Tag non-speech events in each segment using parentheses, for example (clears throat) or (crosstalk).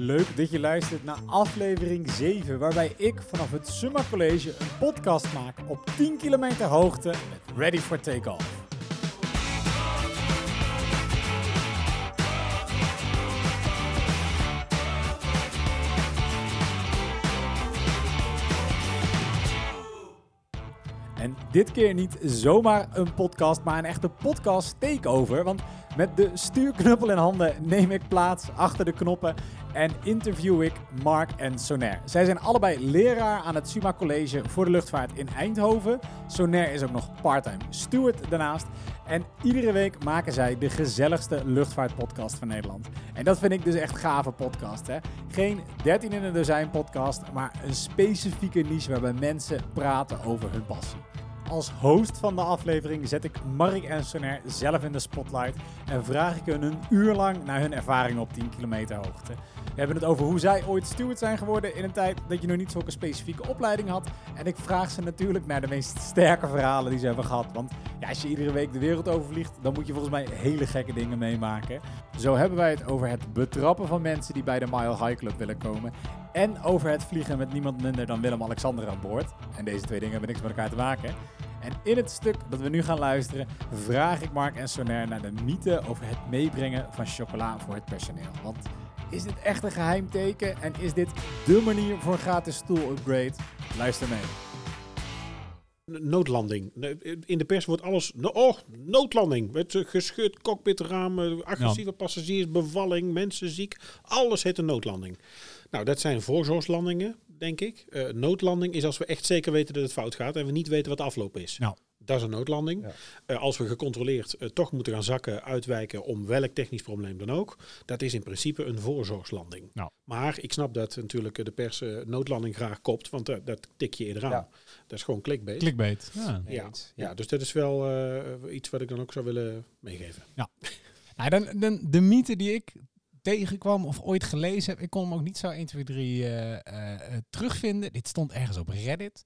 Leuk dat je luistert naar aflevering 7, waarbij ik vanaf het Summa College een podcast maak op 10 kilometer hoogte met Ready for Takeoff. En dit keer niet zomaar een podcast, maar een echte podcast takeover. Want met de stuurknuppel in handen neem ik plaats achter de knoppen en interview ik Mark en Sonair. Zij zijn allebei leraar aan het Suma College voor de luchtvaart in Eindhoven. Sonair is ook nog parttime steward daarnaast. En iedere week maken zij de gezelligste luchtvaartpodcast van Nederland. En dat vind ik dus echt gave podcast. Hè? Geen 13 in een dozijn podcast, maar een specifieke niche waarbij mensen praten over hun passie. Als host van de aflevering zet ik Mark en Sonair zelf in de spotlight en vraag ik hun een uur lang naar hun ervaringen op 10 kilometer hoogte. We hebben het over hoe zij ooit steward zijn geworden in een tijd dat je nog niet zulke specifieke opleiding had. En ik vraag ze natuurlijk naar de meest sterke verhalen die ze hebben gehad. Want ja, als je iedere week de wereld overvliegt, dan moet je volgens mij hele gekke dingen meemaken. Zo hebben wij het over het betrappen van mensen die bij de Mile High Club willen komen. En over het vliegen met niemand minder dan Willem-Alexander aan boord. En deze twee dingen hebben niks met elkaar te maken. En in het stuk dat we nu gaan luisteren, vraag ik Mark en Sonair naar de mythe over het meebrengen van chocola voor het personeel. Want is dit echt een geheim teken en is dit dé manier voor een gratis stoel-upgrade? Luister mee. Noodlanding. In de pers wordt alles. Oh, noodlanding. Met uh, gescheurd cockpitramen, agressieve passagiers, bevalling, mensen ziek. Alles heet een noodlanding. Nou, dat zijn voorzorgslandingen, denk ik. Uh, noodlanding is als we echt zeker weten dat het fout gaat en we niet weten wat de afloop is. Nou. Dat is een noodlanding. Ja. Uh, als we gecontroleerd uh, toch moeten gaan zakken, uitwijken om welk technisch probleem dan ook, dat is in principe een voorzorgslanding. Nou. Maar ik snap dat natuurlijk de pers uh, noodlanding graag kopt, want dat tik je eerder aan. Ja. Dat is gewoon clickbait. Clickbait. Ja, ja. ja dus dat is wel iets wat ik dan ook zou willen meegeven. Ja. nou, dan, dan de mythe die ik tegenkwam of ooit gelezen heb, ik kon hem ook niet zo 1, 2, 3 terugvinden. Dit stond ergens op Reddit.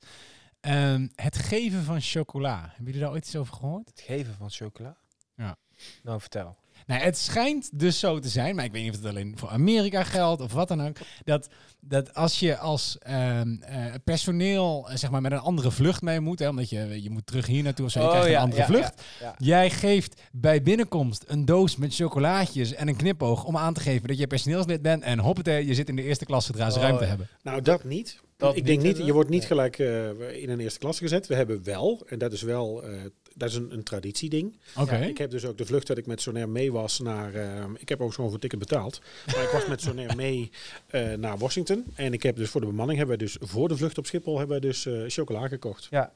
Um, het geven van chocola. Hebben jullie daar ooit iets over gehoord? Het geven van chocola? Ja. Nou, vertel. Nou, het schijnt dus zo te zijn, maar ik weet niet of het alleen voor Amerika geldt of wat dan ook. Dat, dat als je als um, uh, personeel uh, zeg maar met een andere vlucht mee moet, hè, omdat je, je moet terug hier naartoe of zo, je oh, krijgt ja, een andere ja, vlucht. Ja, Jij geeft bij binnenkomst een doos met chocolaatjes en een knipoog om aan te geven dat je personeelslid bent. En hoppatee, je zit in de eerste klas zodra ze Oh, ruimte hebben. Nou, dat niet. Dat ik denk niet, je wordt niet nee. gelijk uh, in een eerste klasse gezet. We hebben wel, en dat is wel, uh, dat is een, een traditieding. Oké. Ik heb dus ook de vlucht dat ik met Sonair mee was naar, uh, ik heb ook gewoon voor ticket betaald. Maar ik was met Sonair (laughs) mee uh, naar Washington. En ik heb dus voor de bemanning, hebben we dus voor de vlucht op Schiphol, hebben we dus uh, chocola gekocht. Ja.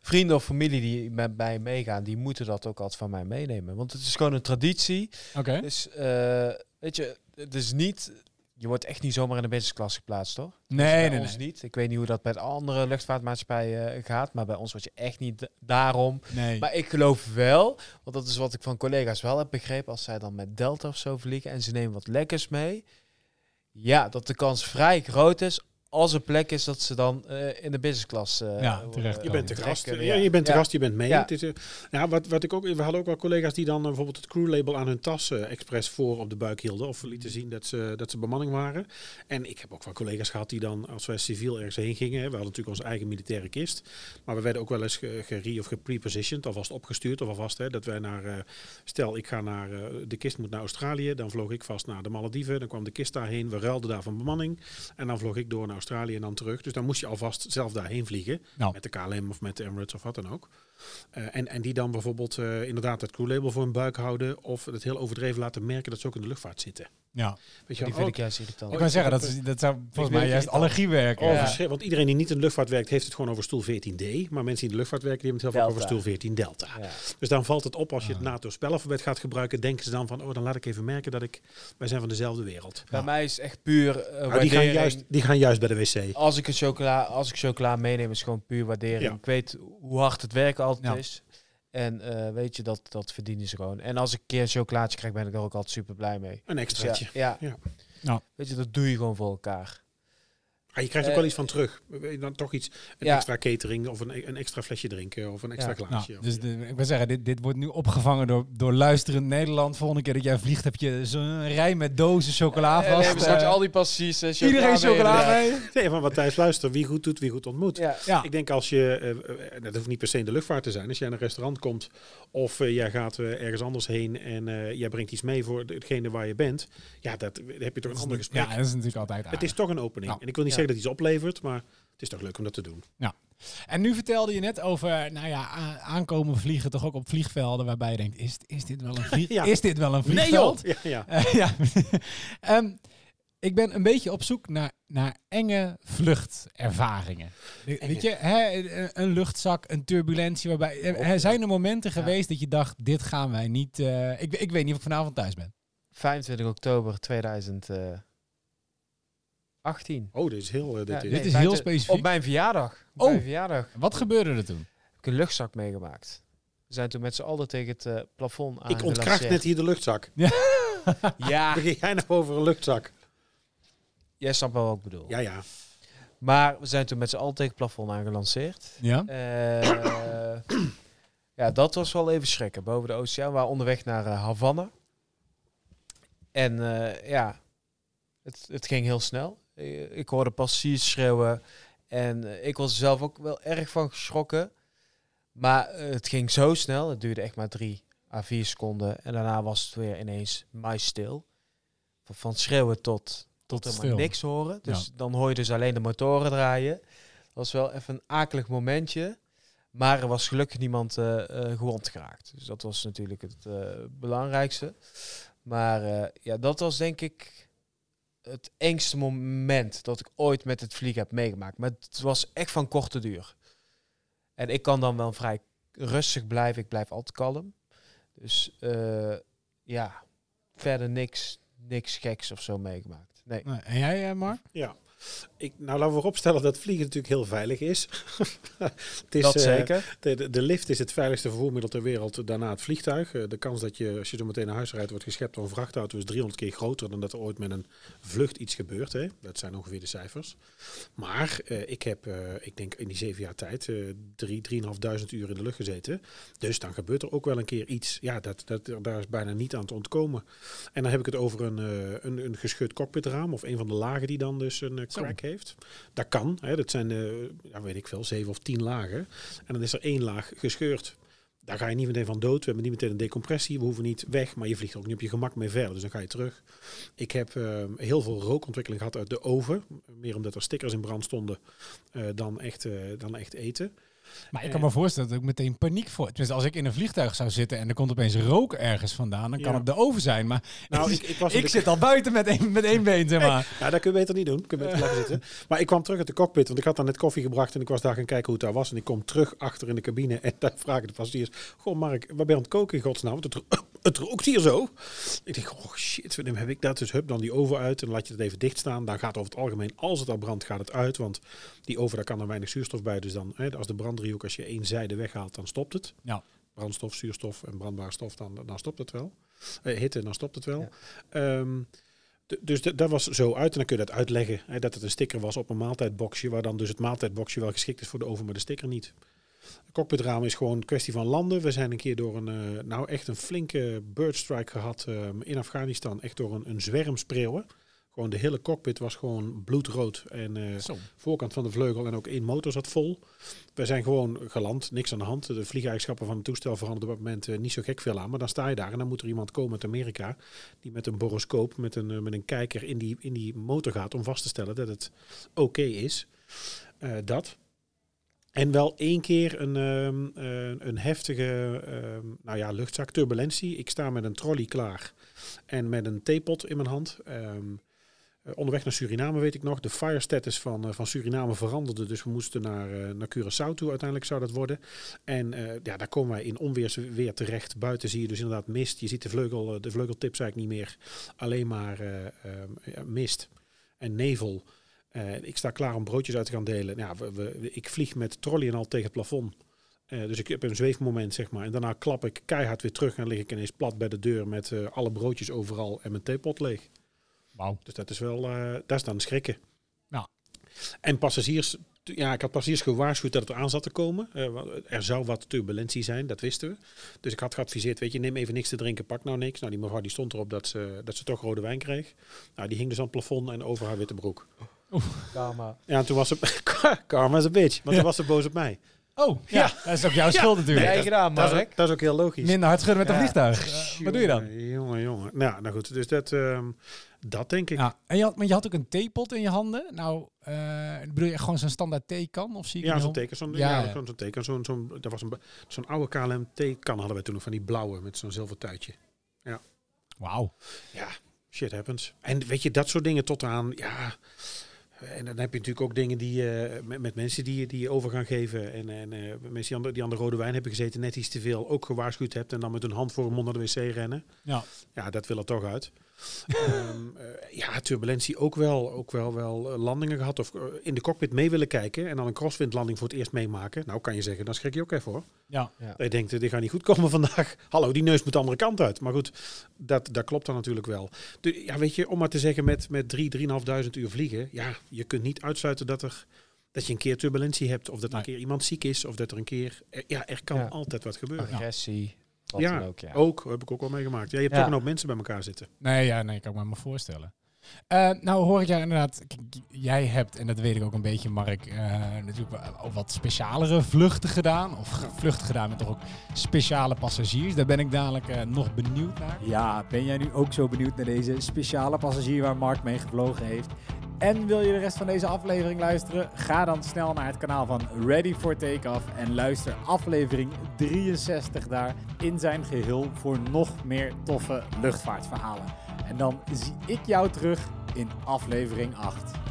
Vrienden of familie die met mij meegaan, die moeten dat ook altijd van mij meenemen. Want het is gewoon een traditie. Oké. Dus, uh, weet je, het is niet... Je wordt echt niet zomaar in de business geplaatst, toch? Nee, bij nee, ons nee. niet. Ik weet niet hoe dat bij andere luchtvaartmaatschappijen uh, gaat, maar bij ons word je echt niet daarom. nee. Maar ik geloof wel, want dat is wat ik van collega's wel heb begrepen, als zij dan met Delta of zo vliegen en ze nemen wat lekkers mee, ja, dat de kans vrij groot is als er plek is dat ze dan uh, in de business class uh, ja, terecht. Je bent de gast. Ja, je bent de ja. gast, je bent mee. Ja. Het is, uh, ja, wat, wat ik ook, we hadden ook wel collega's die dan uh, bijvoorbeeld het crewlabel aan hun tas uh, expres voor op de buik hielden. Of lieten zien dat ze, dat ze bemanning waren. En ik heb ook wel collega's gehad die dan, als wij civiel ergens heen gingen, hè, we hadden natuurlijk onze eigen militaire kist. Maar we werden ook wel eens gere- ge of geprepositioned, alvast opgestuurd. Of alvast hè, dat wij naar, uh, stel ik ga naar, uh, de kist moet naar Australië. Dan vloog ik vast naar de Malediven. Dan kwam de kist daarheen. We ruilden daar van bemanning. En dan vloog ik door naar Australië en dan terug. Dus dan moest je alvast zelf daarheen vliegen. Nou. Met de KLM of met de Emirates of wat dan ook. Uh, en, en die dan bijvoorbeeld uh, inderdaad het crewlabel voor hun buik houden. Of het heel overdreven laten merken dat ze ook in de luchtvaart zitten. Ja. Weet Die je, vind oh, ik juist irritant. Ik wou zeggen, dat, is, dat zou volgens mij juist allergie werken. oh, Ja. Want iedereen die niet in de luchtvaart werkt, heeft het gewoon over stoel 14D. Maar mensen die in de luchtvaart werken, die hebben het heel vaak over stoel 14 Delta. Ja. Dus dan valt het op als je Ah. het NATO-spellenalfabet gaat gebruiken. Denken ze dan van, oh, dan laat ik even merken dat ik... Wij zijn van dezelfde wereld. Bij mij is echt puur uh, Nou, die, gaan juist, die gaan juist bij de wc. Als ik een chocola, als ik chocola meeneem, is gewoon puur waardering. Ja. Ik weet hoe hard het werken altijd Ja. is. En uh, weet je, dat, dat verdienen ze gewoon. En als ik een keer een chocolaatje krijg, ben ik er ook altijd super blij mee. Een Dus extraatje. ja, ja. Ja. Ja. Weet je, dat doe je gewoon voor elkaar. Ah, je krijgt ook Eh, wel iets van terug. Dan toch iets, een ja. extra catering of een, een extra flesje drinken of een extra Ja. glaasje. Nou, dus de, ik wil zeggen, dit, dit wordt nu opgevangen door, door luisterend Nederland. Volgende keer dat jij vliegt heb je zo'n rij met dozen chocola En vast. we hebben straks Eh, al die passies. eh, iedereen chocola mee. Nee, van Matthijs, luister, wie goed doet, wie goed ontmoet. Ja. Ja. Ik denk als je, eh, eh, dat hoeft niet per se in de luchtvaart te zijn, als jij in een restaurant komt of eh, jij gaat eh, ergens anders heen en eh, jij brengt iets mee voor degene waar je bent, ja, dat heb je toch een ander gesprek. Ja, dat is natuurlijk altijd het is toch een opening. Nou, en ik wil niet ja. zeggen dat iets oplevert, maar het is toch leuk om dat te doen. En nu vertelde je net over, nou ja, aankomen vliegen toch ook op vliegvelden waarbij je denkt, is, is dit wel een vlieg, (laughs) Ja. is dit wel een Nee vliegveld? joh! Ja, ja. (laughs) Eh, ja. (laughs) Ehm, ik ben een beetje op zoek naar, naar enge vluchtervaringen. Enge. Weet je, hè, een- luchtzak, een turbulentie waarbij... Er er zijn er momenten Ja. geweest dat je dacht, dit gaan wij niet... eh, ik, ik weet niet of ik vanavond thuis ben. 25 oktober 2018. Oh, dit is heel uh, dit Ja, is. Dit is nee, heel 25 specifiek. Op mijn verjaardag. Op Oh. mijn verjaardag heb Wat gebeurde er toen? ik een luchtzak meegemaakt. We zijn toen met z'n allen tegen het eh, plafond Ik ontkracht net hier de luchtzak. Ja, (laughs) Begin jij nou over een luchtzak? jij snapt wel wat ik bedoel. Ja, ja. Maar we zijn toen met z'n allen tegen het plafond aangelanceerd. Ja? Eh, (clears throat) ja, dat was wel even schrikken. Boven de oceaan. We waren onderweg naar eh, Havana. En eh, ja, het, het ging heel snel. Eh, ik hoorde passagiers schreeuwen. En eh, ik was er zelf ook wel erg van geschrokken. Maar eh, het ging zo snel. Het duurde echt maar drie à vier seconden. En daarna was het weer ineens muisstil. Van, van schreeuwen tot, tot helemaal stil. niks horen. Dus dan hoor je dus alleen de motoren draaien. Dat was wel even een akelig momentje. Maar er was gelukkig niemand gewond geraakt. Dus dat was natuurlijk het belangrijkste. Maar ja, dat was denk ik het engste moment dat ik ooit met het vliegen heb meegemaakt. Maar het was echt van korte duur. En ik kan dan wel vrij rustig blijven. Ik blijf altijd kalm. Dus eh, ja, verder niks, niks geks of zo meegemaakt. Nee. En jij, eh, Mark? Ja. Ik, nou, laten we vooropstellen dat vliegen natuurlijk heel veilig is. (laughs) het is dat eh, zeker. De, de, de lift is het veiligste vervoermiddel ter wereld, daarna het vliegtuig. Eh, De kans dat je, als je zo meteen naar huis rijdt, wordt geschept door een vrachtauto is 300 keer groter dan dat er ooit met een vlucht iets gebeurt. Hè. Dat zijn ongeveer de cijfers. Maar eh, ik heb, ik denk in die zeven jaar tijd, drie, drieënhalfduizend uur in de lucht gezeten. Dus dan gebeurt er ook wel een keer iets. Ja, dat, dat, daar is bijna niet aan te ontkomen. En dan heb ik het over een, een, een geschud cockpitraam of een van de lagen die dan dus een crack heeft. Dat kan. Hè. Dat zijn, eh, ja, weet ik veel, zeven of tien lagen. En dan is er één laag gescheurd. Daar ga je niet meteen van dood. We hebben niet meteen een decompressie. We hoeven niet weg, maar je vliegt ook niet op je gemak mee verder. Dus dan ga je terug. Ik heb eh, heel veel rookontwikkeling gehad uit de oven. Meer omdat er stickers in brand stonden eh, dan, echt, dan echt eten. Maar ik kan me voorstellen dat ik meteen paniek voor... Tenminste, als ik in een vliegtuig zou zitten en er komt opeens rook ergens vandaan, dan kan Ja. het de oven zijn. Maar Nou, (laughs) ik, ik was ik zit al buiten met één, met één been, zeg maar. Ja, dat kun je beter niet doen. Kun je beter zitten. Maar ik kwam terug uit de cockpit, want ik had daar net koffie gebracht en ik was daar gaan kijken hoe het daar was. En ik kom terug achter in de cabine en daar vragen de passagiers: Goh, Mark, waar ben je aan het koken in godsnaam? Want het, het rookt hier zo. Ik denk: Oh shit, dan heb ik dat. Dus hup, dan die oven uit en laat je het even dicht staan. Dan gaat over het algemeen, als het al brandt, gaat het uit. Want die oven, daar kan er weinig zuurstof bij. Dus dan, hè, als de branddriehoek, als je één zijde weghaalt, dan stopt het. Ja. Brandstof, zuurstof en brandbare stof, dan, dan stopt het wel. Eh, hitte, dan stopt het wel. Ja. Ehm, Dus dat- dat was zo uit en dan kun je dat uitleggen. Hè, dat het een sticker was op een maaltijdboxje, waar dan dus het maaltijdboxje wel geschikt is voor de oven, maar de sticker niet. Cockpitraam is gewoon een kwestie van landen. We zijn een keer door een, eh, nou echt een flinke birdstrike gehad ehm, in Afghanistan. Echt door een, een zwerm spreeuwen. Gewoon de hele cockpit was gewoon bloedrood. En Zo. voorkant van de vleugel en ook één motor zat vol. We zijn gewoon geland, niks aan de hand. De vliegeigenschappen van het toestel veranderen op dat moment eh, niet zo gek veel aan. Maar dan sta je daar en dan moet er iemand komen uit Amerika die met een boroscoop, met een, met een kijker in die, in die motor gaat om vast te stellen dat het oké is. Dat. En wel één keer een, ehm, eh, een heftige ehm, nou ja, luchtzak, turbulentie. Ik sta met een trolley klaar en met een theepot in mijn hand. Ehm, eh, onderweg naar Suriname weet ik nog. De fire status van, eh, van Suriname veranderde. Dus we moesten naar, eh, naar Curaçao toe uiteindelijk zou dat worden. En ja, daar komen wij in onweersweer terecht. Buiten zie je dus inderdaad mist. Je ziet de, vleugel, de vleugeltips eigenlijk niet meer. Alleen maar mist en nevel. Eh, ik sta klaar om broodjes uit te gaan delen. Ja, we, we- ik vlieg met trolley en al tegen het plafond. Eh, dus ik heb een zweefmoment, zeg maar. En daarna klap ik keihard weer terug en lig ik ineens plat bij de deur met eh, alle broodjes overal en mijn theepot leeg. Wauw. Dus dat is wel, dat is dan schrikken. Ja. En passagiers, ja, ik had passagiers gewaarschuwd dat het eraan zat te komen. Er zou wat turbulentie zijn, dat wisten we. Dus ik had geadviseerd, weet je, neem even niks te drinken, pak nou niks. Nou, die mevrouw die stond erop dat ze, dat ze toch rode wijn kreeg. Nou, die hing dus aan het plafond en over haar witte broek. Karma. Ja, en toen was ze, (laughs) karma is a bitch, want toen was ze boos op mij. Oh, ja. Dat is ook jouw schuld natuurlijk. Jij gedaan, Dat is, ook, dat is ook heel logisch. Minder hard schudden met een Ja. vliegtuig. Eh, wat doe je dan? Jongen, Jongen. Nou, nou goed, dus dat, ehm, dat denk ik. Ja, en je had, maar je had ook een theepot in je handen. Nou, eh, bedoel je gewoon zo'n standaard theekan? Of zie ik Ja, zo'n teken. Zo'n Ja, ja, ja. zo'n teken. Zo'n, zo'n, dat was een, zo'n oude KLM theekan hadden we toen nog van die blauwe met zo'n zilver tuitje. Wauw. Ja, shit happens. En weet je, dat soort dingen tot aan, ja... En dan heb je natuurlijk ook dingen die eh, met, met mensen die, die je over gaan geven. En, en eh, mensen die aan, de, die aan de rode wijn hebben gezeten, net iets te veel, ook gewaarschuwd hebt. En dan met hun hand voor hun mond naar de wc rennen. Ja. Ja, dat wil er toch uit. Ehm, eh, ja, turbulentie ook wel. Ook wel, wel eh, landingen gehad. Of eh, in de cockpit mee willen kijken. En dan een crosswindlanding voor het eerst meemaken. Nou, kan je zeggen, dan schrik je ook even hoor. Ja. Je denkt, dit gaat niet goed komen vandaag. (laughs) Hallo, die neus moet de andere kant uit. Maar goed, dat, dat klopt dan natuurlijk wel. De, ja, weet je, om maar te zeggen met, met drie, drieënhalfduizend uur vliegen. Ja, je kunt niet uitsluiten dat, er, dat je een keer turbulentie hebt. Of dat Nee. een keer iemand ziek is. Of dat er een keer... Ja, er kan Ja. altijd wat gebeuren. Agressie. Wat Ja, ook, ja. Ook, heb ik ook wel meegemaakt. Ja, je hebt Ja. toch een hoop mensen bij elkaar zitten. Nee, ja, nee, kan ik me maar voorstellen. Eh, nou hoor ik jou inderdaad, jij hebt, en dat weet ik ook een beetje Mark, eh, natuurlijk wel ook wat specialere vluchten gedaan. Of vluchten gedaan met toch ook speciale passagiers. Daar ben ik dadelijk eh, nog benieuwd naar. Ja, ben jij nu ook zo benieuwd naar deze speciale passagier waar Mark mee gevlogen heeft? En wil je de rest van deze aflevering luisteren? Ga dan snel naar het kanaal van Ready for Takeoff en luister aflevering 63 daar in zijn geheel voor nog meer toffe luchtvaartverhalen. En dan zie ik jou terug in aflevering 8.